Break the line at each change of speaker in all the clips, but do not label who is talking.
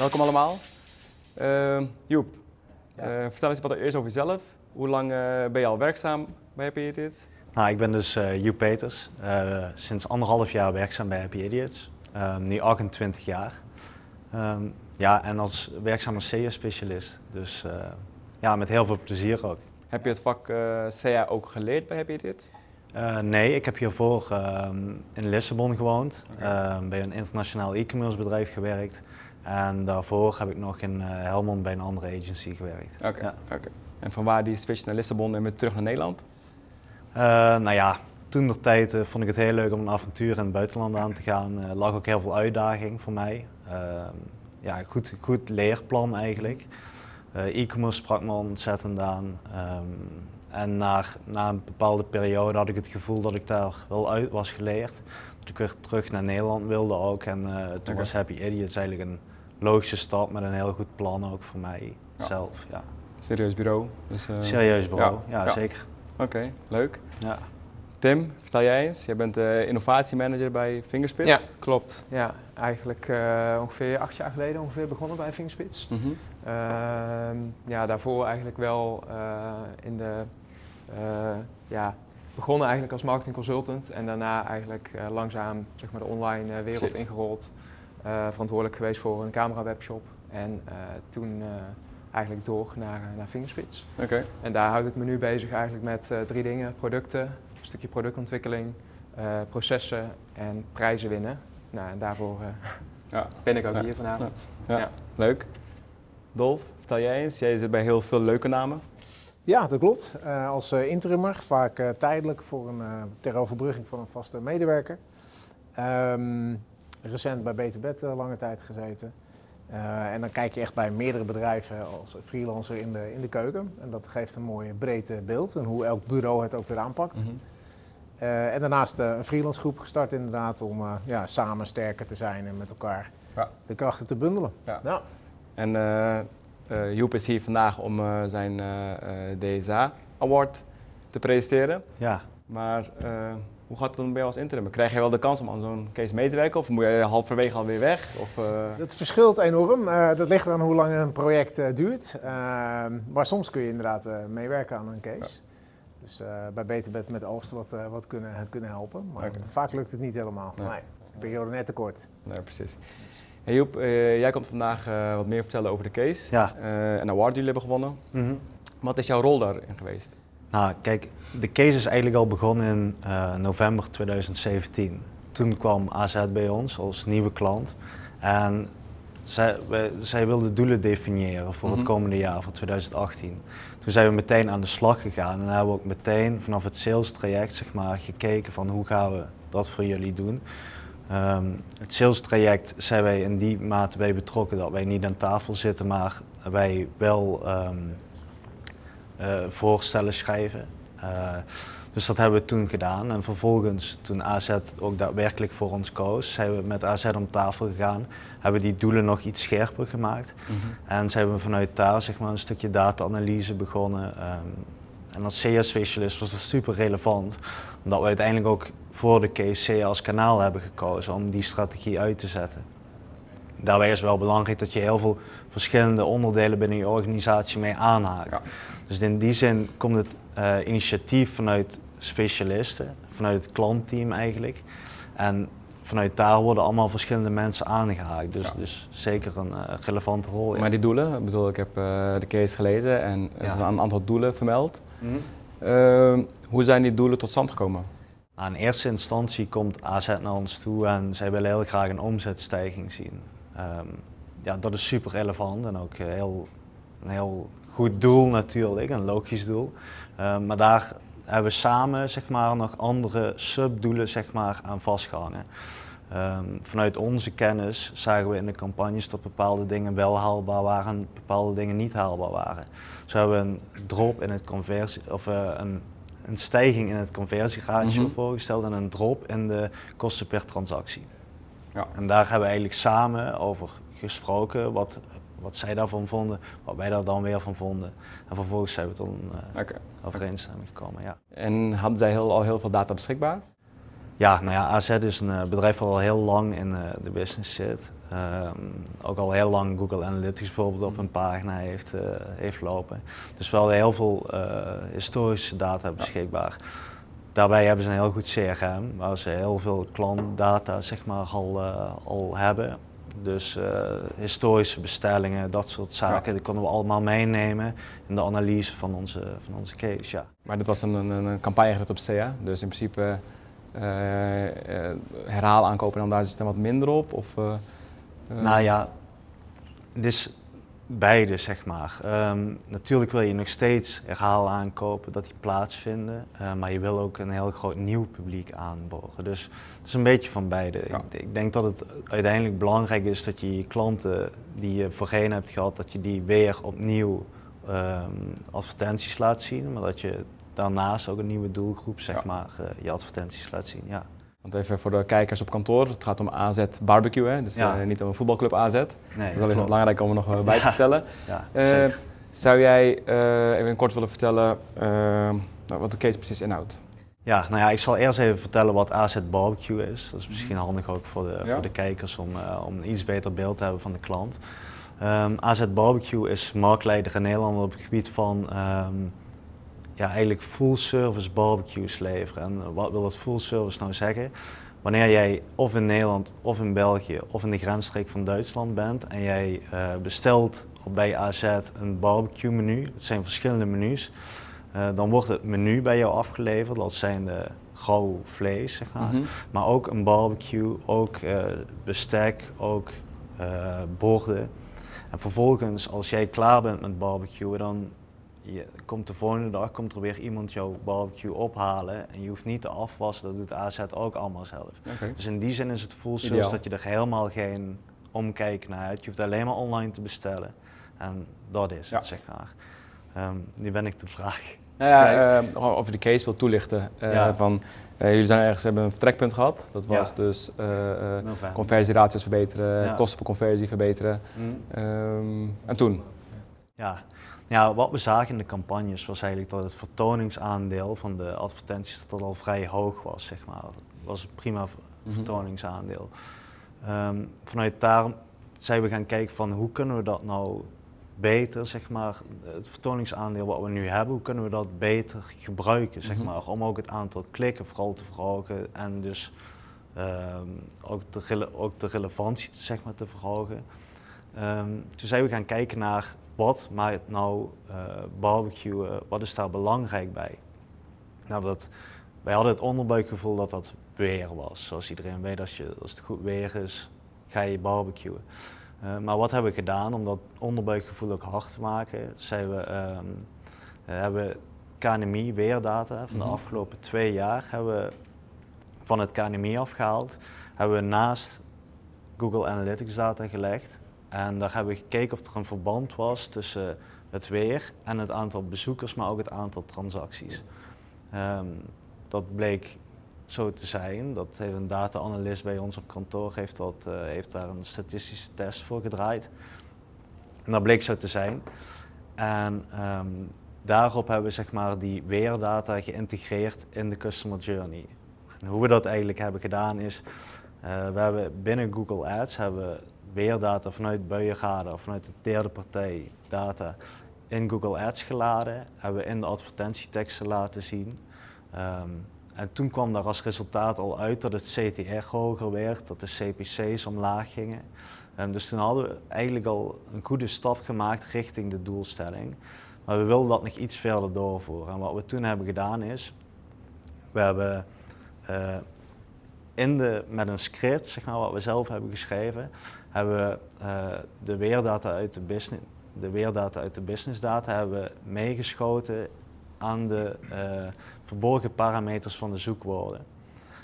welkom allemaal. Uh, Joep,
Ja.
eh, vertel eens wat eerst over jezelf. Hoe lang eh, ben je al werkzaam bij Happy Idiots?
Nou, ik ben dus eh Joep Peters. Sinds anderhalf jaar werkzaam bij Happy Idiots. Ehm, nu 28 jaar. Ehm, ja, en als werkzaam als SEO-specialist. Dus eh, ja, met heel veel plezier ook.
Heb je het vak CA ook geleerd bij Happy Idiots?
Nee, ik heb hiervoor ehm, in Lissabon gewoond.
Oké.
Ehm, bij een internationaal e-commerce bedrijf gewerkt. En daarvoor heb ik nog in eh, Helmond bij een andere agency gewerkt.
Oké.
Ja.
oké. En van waar die switch naar Lissabon en weer terug naar Nederland?
Eh, nou ja, toen de tijd eh, vond ik het heel leuk om een avontuur in het buitenland aan te gaan. Er lag ook heel veel uitdaging voor mij. Ehm, ja, goed, goed leerplan eigenlijk. E-commerce sprak me ontzettend aan. Ehm, en na, na een bepaalde periode had ik het gevoel dat ik daar wel uit was geleerd. Dat ik weer terug naar Nederland wilde ook. En toen was Happy Idiots eigenlijk een logische stap met een heel goed plan ook voor mij
Ja.
zelf. Ja.
Serieus bureau. Dus, eh,
Serieus bureau, ja,
ja.
zeker.
Oké, leuk.
Ja.
Tim, vertel jij eens. Jij bent eh, innovatiemanager bij Fingerspits.
Ja, klopt. Ja, eigenlijk eh, ongeveer acht jaar geleden ongeveer begonnen bij Fingerspits.
Mhm.
Ehm, ja, daarvoor eigenlijk wel eh, in de, eh, ja, begonnen eigenlijk als marketing consultant en daarna eigenlijk eh, langzaam zeg maar, de online wereld
Precies.
ingerold. Eh, verantwoordelijk geweest voor een camera webshop en eh, toen eh, eigenlijk door naar, naar Fingerspits.
Oké.
En daar houd ik me nu bezig eigenlijk met eh, drie dingen. Producten, een stukje productontwikkeling, eh, processen en prijzen winnen. Nou, en daarvoor eh,
Ja.
ben ik ook
Ja.
hier vanavond.
Ja.
Ja.
Leuk. Dolf, vertel jij eens. Jij zit bij heel veel leuke namen.
Ja, dat klopt. Eh, als eh, interimmer, vaak eh, tijdelijk voor een, eh, ter overbrugging van een vaste medewerker. Ehm, recent bij Beter Bed eh, lange tijd gezeten. Eh, en dan kijk je echt bij meerdere bedrijven als freelancer in de, in de keuken. En dat geeft een mooi breed beeld en hoe elk bureau het ook weer aanpakt.
Mhm.
Eh, en daarnaast een freelance groep gestart inderdaad om eh, ja, samen sterker te zijn en met elkaar
Ja.
de krachten te bundelen.
Ja.
Ja.
En eh eh, Joep is hier vandaag om zijn DSA Award te presenteren.
ja.
Maar eh, hoe gaat het dan bij jou als interim? Krijg je wel de kans om aan zo'n case mee te werken? Of moet je halverwege alweer weg? Of, eh,
Dat verschilt enorm. Eh, dat ligt aan hoe lang een project eh, duurt. Eh, maar soms kun je inderdaad eh, meewerken aan een case. Dus eh, bij Beterbed met oogsten wat, eh, wat kunnen, kunnen helpen. Maar vaak lukt het niet helemaal.
Nee.
Nee, is de periode net te kort.
Nee, precies. Hey Joep, eh, jij komt vandaag eh, wat meer vertellen over de case.
Ja.
Eh, een award die jullie hebben gewonnen.
Mhm.
Wat is jouw rol daarin geweest?
Nou, kijk, de case is eigenlijk al begonnen in eh, november 2017. Toen kwam AZ bij ons als nieuwe klant. En zij, wij- zij wilden doelen definiëren voor
Mhm.
het komende jaar, voor 2018. Toen zijn we meteen aan de slag gegaan en hebben we ook meteen vanaf het sales traject zeg maar, gekeken van hoe gaan we dat voor jullie doen. Ehm, het sales traject zijn wij in die mate bij betrokken dat wij niet aan tafel zitten, maar wij wel ehm, eh, voorstellen schrijven. Eh, dus dat hebben we toen gedaan. En vervolgens, toen AZ ook daadwerkelijk voor ons koos, zijn we met AZ om tafel gegaan. Hebben we die doelen nog iets scherper gemaakt. En zijn we vanuit daar zeg maar, een stukje data-analyse begonnen. Ehm, en als CS-specialist was dat super relevant, omdat we uiteindelijk ook voor de CA als kanaal hebben gekozen om die strategie uit te zetten. Daarbij is wel belangrijk dat je heel veel verschillende onderdelen binnen je organisatie mee aanhaakt.
Ja.
Dus in die zin komt het eh, initiatief vanuit specialisten, vanuit het klantteam eigenlijk. En vanuit daar worden allemaal verschillende mensen aangehaakt. Dus,
Ja.
dus zeker een eh, relevante rol. ja.
Maar die doelen, ik bedoel, ik heb eh, de case gelezen en er
Ja.
zijn een aantal doelen vermeld.
Mhm.
Ehm, hoe zijn die doelen tot stand gekomen?
Nou, in eerste instantie komt AZ naar ons toe en zij willen heel graag een omzetstijging zien. Ehm, ja, dat is super relevant en ook eh, heel, een heel goed doel natuurlijk, een logisch doel. Ehm, maar daar hebben we samen zeg maar, nog andere subdoelen zeg maar, aan vastgehangen. Ehm, vanuit onze kennis zagen we in de campagnes dat bepaalde dingen wel haalbaar waren en bepaalde dingen niet haalbaar waren. Zo hebben we een drop in het conversie, of eh, een, een stijging in het conversieratio
Mhm.
voorgesteld en een drop in de kosten per transactie.
Ja.
En daar hebben we eigenlijk samen over gesproken, wat, wat zij daarvan vonden, wat wij daar dan weer van vonden. En vervolgens zijn we tot een eh, overeenstemming gekomen. Ja.
En hadden zij heel, al heel veel data beschikbaar?
Ja, nou ja, AZ is een bedrijf dat al heel lang in de business zit. Ehm, ook al heel lang Google Analytics bijvoorbeeld op een pagina heeft, heeft lopen. Dus wel heel veel historische data beschikbaar. Daarbij hebben ze een heel goed CRM, waar ze heel veel klantdata zeg maar, al, al hebben. Dus uh, historische bestellingen, dat soort zaken, die konden we allemaal meenemen in de analyse van onze, van onze case. Ja.
Maar dit was een, een, een campagne op CA, dus in principe uh, herhaal aankopen en dan daar zit er wat minder op? Of,
nou ja, dus beide, zeg maar. Ehm, natuurlijk wil je nog steeds herhaal aankopen, dat die plaatsvinden. Uh, maar je wil ook een heel groot nieuw publiek aanboren. Dus het is een beetje van beide. Ik, ik, denk dat het uiteindelijk belangrijk is dat je je klanten die je voorheen hebt gehad, dat je die weer opnieuw um, advertenties laat zien. Maar dat je daarnaast ook een nieuwe doelgroep, zeg maar, uh, je advertenties laat zien. Ja.
Want even voor de kijkers op kantoor, het gaat om AZ Barbecue, hè? dus uh, niet om een voetbalclub AZ. Nee, dat is wel even belangrijk om er nog bij te vertellen. Ja, uh, zou jij uh, even kort willen vertellen wat de case precies inhoudt?
Ja, nou ja, ik zal eerst even vertellen wat AZ Barbecue is. Dat is misschien mhm. handig ook voor de, voor de kijkers om, om een iets beter beeld te hebben van de klant. Um, ehm, AZ Barbecue is marktleider in Nederland op het gebied van um, ja, eigenlijk full service barbecues leveren. En wat wil dat full service nou zeggen? Wanneer jij of in Nederland of in België of in de grensstreek van Duitsland bent en jij uh, bestelt bij AZ een barbecue menu, het zijn verschillende menus, uh, dan wordt het menu bij jou afgeleverd, dat zijn de gauw vlees, zeg maar. Mm -hmm. maar ook een barbecue, ook uh, bestek, ook borden. En vervolgens, als jij klaar bent met barbecue, dan je komt de volgende dag komt er weer iemand jouw barbecue ophalen en je hoeft niet te afwassen, dat doet AZ ook allemaal zelf. Dus in die zin is het full dat je er helemaal geen omkijken naar hebt. Je hoeft alleen maar online te bestellen. En dat is het, zeg maar. Um, nu ben ik de vraag.
Nou ja, uh, over de case wil toelichten. Uh, van, uh, jullie zijn ergens hebben een vertrekpunt gehad. Dat was ja. dus conversieratio's verbeteren, kosten per conversie verbeteren. Mm. Um, en toen?
Ja, ja, wat we zagen in de campagnes was eigenlijk dat het vertoningsaandeel van de advertenties dat, dat al vrij hoog was, zeg maar. Dat was een prima mhm. vertoningsaandeel. Um, vanuit daar zijn we gaan kijken van hoe kunnen we dat nou beter, zeg maar, het vertoningsaandeel wat we nu hebben, hoe kunnen we dat beter gebruiken, zeg mhm. maar, om ook het aantal klikken vooral te verhogen en dus um, ook, de, ook de relevantie zeg maar, te verhogen. Um, toen zijn we gaan kijken naar wat maakt nou uh, barbecuen, wat is daar belangrijk bij? Nou, dat, wij hadden het onderbuikgevoel dat dat weer was. Zoals iedereen weet, als, je, als het goed weer is, ga je barbecuen. Uh, maar wat hebben we gedaan om dat onderbuikgevoel ook hard te maken? Zijn we, um, hebben KNMI weerdata van de mhm. afgelopen twee jaar hebben we van het KNMI afgehaald. Hebben we naast Google Analytics data gelegd en daar hebben we gekeken of er een verband was tussen het weer en het aantal bezoekers, maar ook het aantal transacties. Um, dat bleek zo te zijn. Dat heeft een data-analyst bij ons op kantoor heeft, dat, uh, heeft daar een statistische test voor gedraaid. En dat bleek zo te zijn. En um, daarop hebben we zeg maar, die weerdata geïntegreerd in de customer journey. En hoe we dat eigenlijk hebben gedaan is, uh, we hebben binnen Google Ads hebben weerdata vanuit buienradar, vanuit de derde partij data in Google Ads geladen, hebben we in de advertentieteksten laten zien. Um, en toen kwam daar als resultaat al uit dat het CTR hoger werd, dat de CPC's omlaag gingen. Um, dus toen hadden we eigenlijk al een goede stap gemaakt richting de doelstelling. Maar we wilden dat nog iets verder doorvoeren. En wat we toen hebben gedaan is, we hebben uh, in de, met een script, zeg maar, wat we zelf hebben geschreven, hebben we uh, de weerdata uit de business, de weerdata uit de business data hebben we meegeschoten aan de uh, verborgen parameters van de zoekwoorden.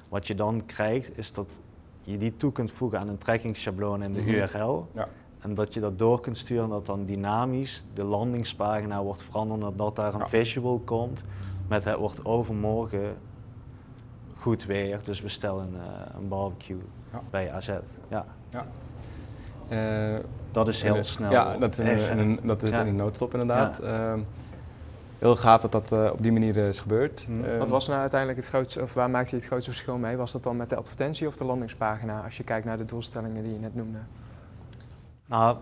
Wat je dan krijgt is dat je die toe kunt voegen aan een tracking-schabloon in de mm -hmm. URL. Ja. En dat je dat door kunt sturen dat dan dynamisch de landingspagina wordt veranderd dat daar een ja. visual komt met het wordt overmorgen goed weer, dus we stellen uh, een barbecue ja. bij AZ. Ja. ja. Uh, dat is heel snel.
Ja, dat is, in, in, dat is in een noodstop inderdaad. Uh, heel gaaf dat dat op die manier is gebeurd.
Hmm. Wat was nou uiteindelijk het grootste, of waar maakte je het grootste verschil mee? Was dat dan met de advertentie of de landingspagina, als je kijkt naar de doelstellingen die je net noemde?
Nou,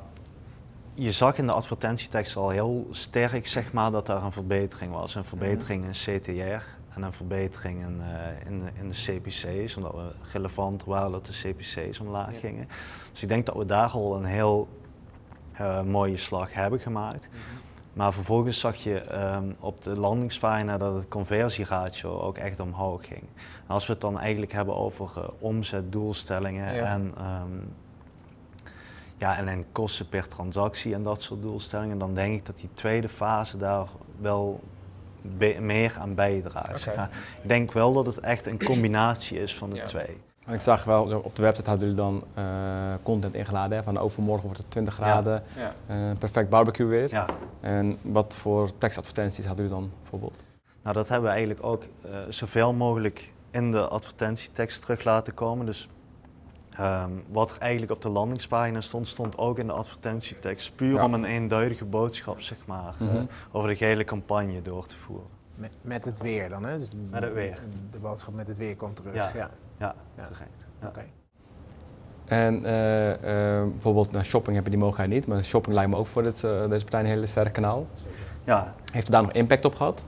je zag in de advertentietekst al heel sterk zeg maar, dat daar een verbetering was. Een verbetering in CTR en een verbetering in, uh, in, in, de CPC's, omdat we relevant waren dat de CPC's omlaag gingen. Dus ik denk dat we daar al een heel uh, mooie slag hebben gemaakt. Mhm. Maar vervolgens zag je um, op de landingspagina dat het conversieratio ook echt omhoog ging. als we het dan eigenlijk hebben over uh, omzetdoelstellingen en um, ja, en, en kosten per transactie en dat soort doelstellingen, dan denk ik dat die tweede fase daar wel meer aan bijdraagt. ik denk wel dat het echt een combinatie is van de twee.
ik zag wel, op de website hadden jullie dan uh, content ingeladen. Hè, van overmorgen wordt het 20 graden, ja. Uh, perfect barbecue weer. Ja. En wat voor tekstadvertenties hadden jullie dan bijvoorbeeld?
Nou, dat hebben we eigenlijk ook uh, zoveel mogelijk in de advertentietekst terug laten komen. Dus Um, wat er eigenlijk op de landingspagina stond, stond ook in de advertentietekst. Puur om een eenduidige boodschap zeg maar, mm -hmm. over de gehele campagne door te voeren.
Met, met het weer dan, hè? Dus
met het weer.
De boodschap met het weer komt terug.
Ja, ja. ja, correct.
Oké. En uh, uh, bijvoorbeeld naar shopping heb je die mogelijkheid niet, maar shopping lijkt me ook voor dit, uh, deze partij een hele sterk kanaal. Ja. Heeft het daar nog impact op gehad?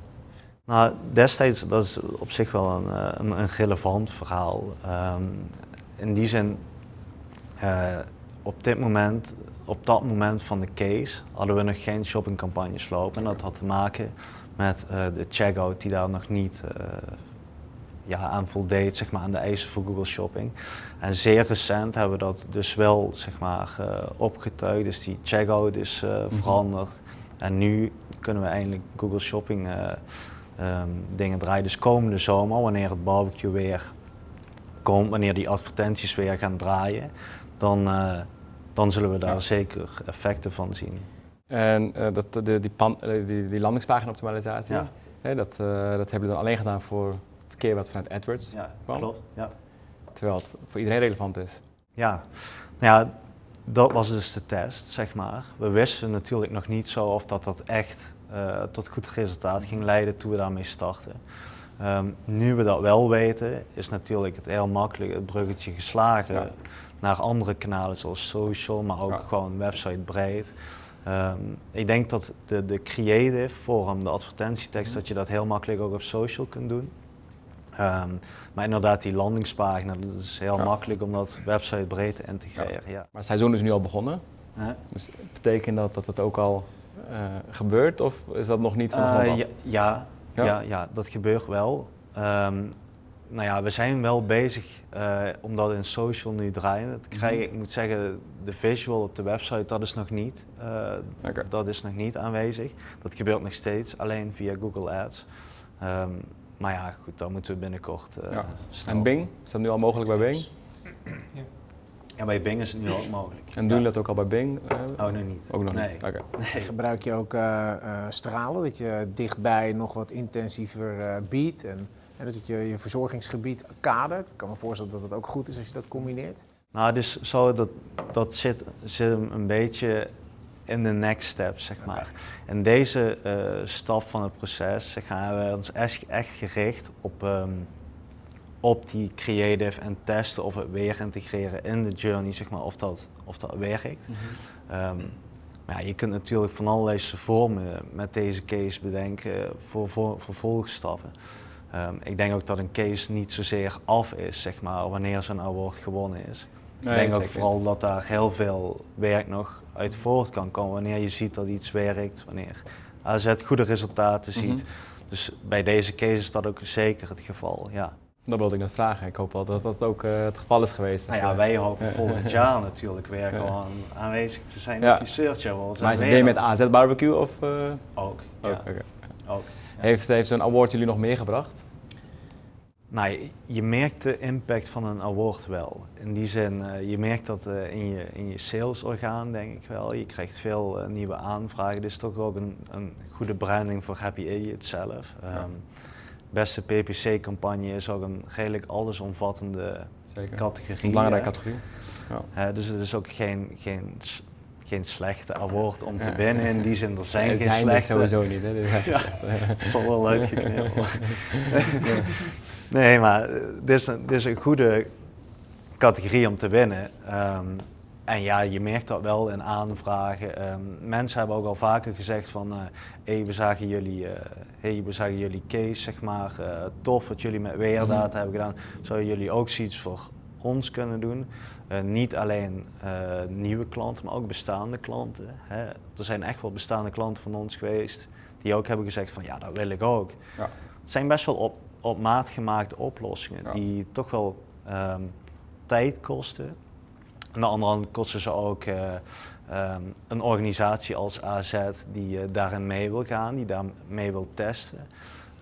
Nou, destijds, dat is op zich wel een, een, een relevant verhaal. Um, in die zin, uh, op dit moment, op dat moment van de case, hadden we nog geen shoppingcampagnes lopen. En dat had te maken met uh, de checkout die daar nog niet uh, ja, aan voldeed, zeg maar, aan de eisen voor Google Shopping. En zeer recent hebben we dat dus wel, zeg maar, opgetuigd. Dus die checkout is mhm. veranderd. En nu kunnen we eindelijk Google Shopping um, dingen draaien. Dus komende zomer, wanneer het barbecue weer komt, wanneer die advertenties weer gaan draaien, dan, uh, dan zullen we daar zeker effecten van zien.
En uh, dat, de, die, pan, die, die landingspagina optimalisatie, ja. hè, dat, dat hebben we dan alleen gedaan voor verkeer wat vanuit AdWords
ja, kwam. Klopt, ja.
Terwijl het voor iedereen relevant is.
Ja, nou ja, dat was dus de test, zeg maar. We wisten natuurlijk nog niet zo of dat, dat echt tot goed resultaat ging leiden toen we daarmee starten. Um, nu we dat wel weten, is natuurlijk het heel makkelijk het bruggetje geslagen naar andere kanalen zoals social, maar ook gewoon website breed. Um, ik denk dat de, de creative vorm, de advertentietekst, mhm. dat je dat heel makkelijk ook op social kunt doen. Um, maar inderdaad, die landingspagina, dat is heel makkelijk om dat website breed te integreren. Ja.
Maar het seizoen is nu al begonnen. Dus betekent dat dat het ook al uh, gebeurt of is dat nog niet van uh,
ja, ja, ja, ja, dat gebeurt wel. Um, nou ja, we zijn wel bezig uh, om dat in social nu draaien te krijgen. Mhm. Ik moet zeggen, de visual op de website, dat is nog niet, uh, dat is nog niet aanwezig. Dat gebeurt nog steeds, alleen via Google Ads. Um, maar ja, goed, dan moeten we binnenkort uh, ja.
En Bing? Is dat nu al mogelijk bij Bing?
Ja. Ja, bij Bing is het nu ook mogelijk.
En doen je dat ook al bij Bing?
Uh, oh, nog niet.
Ook nog
nee.
niet? Okay.
Nee. Gebruik je ook uh, uh, stralen, dat je dichtbij nog wat intensiever biedt en, en dat je je verzorgingsgebied kadert? Ik kan me voorstellen dat het ook goed is als je dat combineert.
Nou, dus zo, dat, dat zit, zit een beetje in de next step, zeg maar. En deze stap van het proces gaan we ons echt, echt gericht op... Um, op die creative en testen of het weer integreren in de journey, zeg maar, of dat, of dat werkt. Mm maar ja, je kunt natuurlijk van allerlei vormen met deze case bedenken voor, voor vervolgstappen. Um, ik denk ook dat een case niet zozeer af is, zeg maar, wanneer zo'n award gewonnen is. ik denk ook vooral dat daar heel veel werk nog uit voort kan komen wanneer je ziet dat iets werkt, wanneer AZ goede resultaten ziet. Mhm. Dus bij deze case is dat ook zeker het geval, ja.
Dat wilde ik net vragen. Ik hoop wel dat dat ook uh, het geval is geweest.
Nou ja, dus, wij hopen volgend jaar natuurlijk weer gewoon aanwezig te zijn met die Search Awards.
Maar is het met AZ Barbecue of? Uh...
Ook, ook, ja.
ook Heeft, heeft zo'n award jullie nog meer gebracht?
Nou, je, merkt de impact van een award wel. In die zin, uh, je merkt dat in, je, in je salesorgaan, denk ik wel. Je krijgt veel nieuwe aanvragen. Dus toch ook een, een goede branding voor Happy Idiot zelf. Um, beste PPC-campagne is ook een redelijk allesomvattende Zeker. categorie. Een
belangrijke categorie.
Ja. Uh, dus het is ook geen, geen geen slechte award om te winnen. In die zin, er zijn
geen
zijn slechte.
sowieso niet. Hè?
ja, het zal wel uitgeknipt Nee, maar dit is, dit is een goede categorie om te winnen. Ehm, en ja, je merkt dat wel in aanvragen. Um, mensen hebben ook al vaker gezegd van, uh, hey, we zagen jullie, uh, hey, we zagen jullie case, zeg maar, uh, tof wat jullie met weerdata mhm. hebben gedaan. Zouden jullie ook zoiets voor ons kunnen doen? niet alleen nieuwe klanten, maar ook bestaande klanten. Hè. Er zijn echt wel bestaande klanten van ons geweest die ook hebben gezegd van, ja, dat wil ik ook. Ja. Het zijn best wel op, op maat gemaakte oplossingen die toch wel um, tijd kosten aan de andere kant kosten ze ook uh, um, een organisatie als AZ die uh, daarin mee wil gaan, die daarmee wil testen.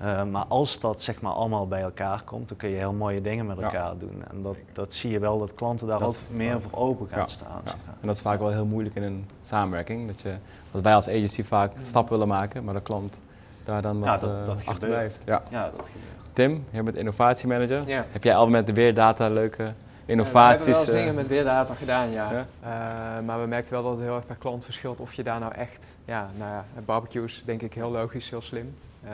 Uh, maar als dat zeg maar allemaal bij elkaar komt, dan kun je heel mooie dingen met elkaar doen. En dat, dat zie je wel dat klanten daar ook meer voor open gaan staan. Ja.
En dat is vaak wel heel moeilijk in een samenwerking. Dat, je, dat wij als agency vaak stappen willen maken, maar de klant daar dan wat dat, dat achter blijft.
Ja. ja, dat gebeurt.
Tim, jij bent innovatiemanager. Heb jij al met de Weerdata leuke innovaties.
we hebben wel eens dingen met weerdata gedaan, ja. Uh, maar we merkten wel dat het heel erg per klant verschilt of je daar nou echt, ja, nou ja, barbecues denk ik heel logisch, heel slim. Uh,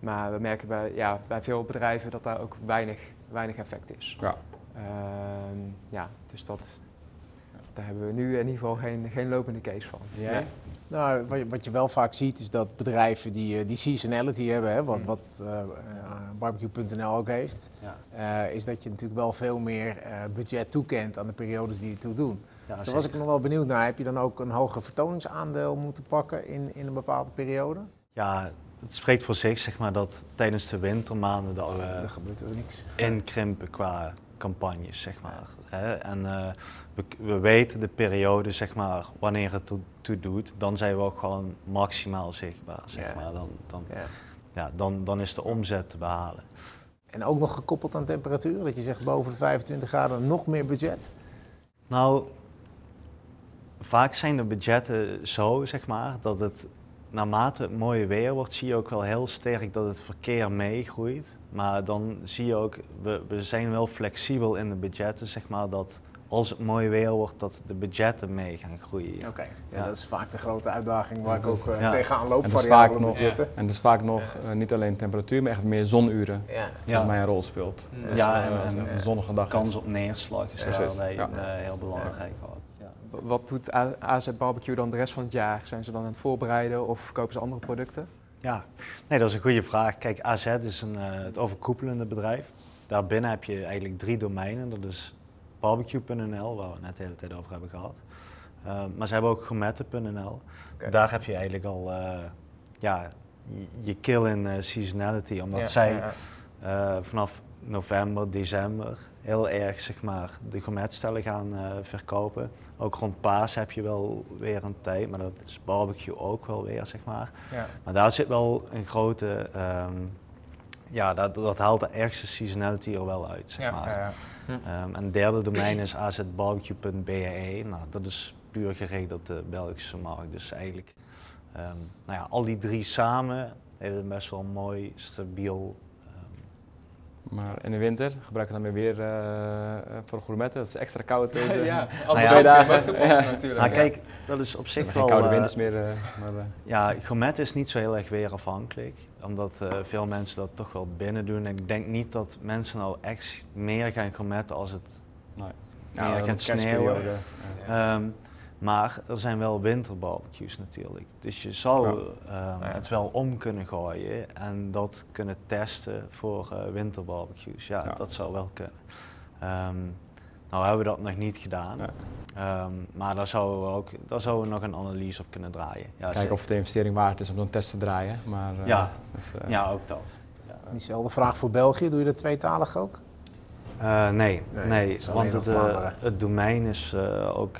maar we merken bij, ja, bij veel bedrijven dat daar ook weinig, weinig effect is. Ja. Uh, ja, dus dat, daar hebben we nu in ieder geval geen, geen lopende case van.
Ja. Nou, wat je, wat je, wel vaak ziet is dat bedrijven die, eh, die seasonality hebben, hè, wat, mm. wat uh, barbecue.nl ook heeft, ja. uh, is dat je natuurlijk wel veel meer budget toekent aan de periodes die je toe doen. Ja, dus was ik nog wel benieuwd naar, heb je dan ook een hoger vertoningsaandeel moeten pakken in, in een bepaalde periode?
Ja, het spreekt voor zich zeg maar, dat tijdens de wintermaanden dat we
er gebeurt er niks.
inkrimpen qua campagnes, zeg maar. Hè? En uh, we, we, weten de periode, zeg maar, wanneer het toe doet, dan zijn we ook gewoon maximaal zichtbaar, zeg maar. Dan, dan, ja. ja. dan, dan is de omzet te behalen.
En ook nog gekoppeld aan temperatuur, dat je zegt boven de 25 graden nog meer budget?
Nou, vaak zijn de budgetten zo, zeg maar, dat het naarmate het mooie weer wordt, zie je ook wel heel sterk dat het verkeer meegroeit. Maar dan zie je ook, we, we zijn wel flexibel in de budgetten, zeg maar, dat als het mooi weer wordt, dat de budgetten mee gaan groeien.
Oké, ja, dat is vaak de grote uitdaging waar ik ook uh, ja. tegenaan loop.
En dat is vaak nog, en dat is vaak nog uh, niet alleen temperatuur, maar echt meer zonuren ja. mij een rol speelt.
Dus, ja, en, uh, en, een zonnige dag. Kans op neerslag is daarbij heel belangrijk.
Wat doet AZ Barbecue dan de rest van het jaar? Zijn ze dan aan het voorbereiden of kopen ze andere producten?
Ja, nee, dat is een goede vraag. Kijk, AZ is een, het overkoepelende bedrijf. Daarbinnen heb je eigenlijk drie domeinen. Dat is barbecue.nl, waar we het net de hele tijd over hebben gehad. Uh, maar ze hebben ook gourmetten.nl. Daar heb je eigenlijk al uh, ja, je kill in uh, seasonality, omdat zij vanaf november, december heel erg zeg maar, de gourmetstellen gaan verkopen. Ook rond paas heb je wel weer een tijd, maar dat is barbecue ook wel weer, zeg maar. Ja. Maar daar zit wel een grote... Um, ja, dat, dat haalt de ergste seasonality er wel uit, zeg maar. Ja, ja. Um, en het derde domein is azbarbecue.be. Nou, dat is puur gericht op de Belgische markt. Dus eigenlijk, um, nou ja, al die drie samen hebben best wel een mooi, stabiel
maar in de winter gebruiken we dan weer uh, voor gourmetten. Dat is extra koud
deze ja, nou ja, twee dagen. Ja. Natuurlijk,
nou, kijk, dat is op zich wel...
koude winters meer. Uh, maar,
ja, gourmet is niet zo heel erg weerafhankelijk. Omdat veel mensen dat toch wel binnen doen. En ik denk niet dat mensen nou echt meer gaan gourmetten als het nee. meer gaat sneeuwen. Um, maar er zijn wel winterbarbecues natuurlijk. Dus je zou ehm, het wel om kunnen gooien en dat kunnen testen voor uh, winterbarbecues. Ja, dat zou wel kunnen. Um, nou hebben we dat nog niet gedaan. Um, maar daar zouden, we ook, daar zouden we nog een analyse op kunnen draaien.
Ja, Kijken of het de investering waard is om zo'n test te draaien. Maar,
uh, ja. Dus, uh, ja, ook dat.
Diezelfde vraag voor België, doe je dat tweetalig ook?
Uh, nee, nee, nee want het, uh, het, domein is uh, ook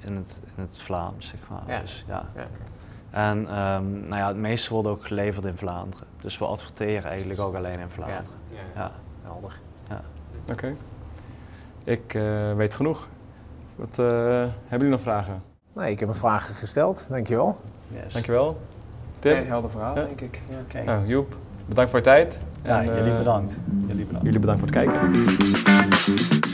in, het, in het Vlaams, zeg maar. Ja. Dus, ja. ja. En um, nou ja, het meeste wordt ook geleverd in Vlaanderen. Dus we adverteren eigenlijk ook alleen in Vlaanderen. Ja, ja.
helder.
Ja.
Oké. Okay. Ik weet genoeg. Wat, hebben jullie nog vragen?
Nee, ik heb mijn vragen gesteld. Dankjewel.
Yes. Dankjewel. Tim?
Nee, helder verhaal, denk ik.
Ja. Okay. Nou, Joep, bedankt voor je tijd.
Ja, jullie bedankt. Jullie bedankt.
Jullie bedankt voor het kijken.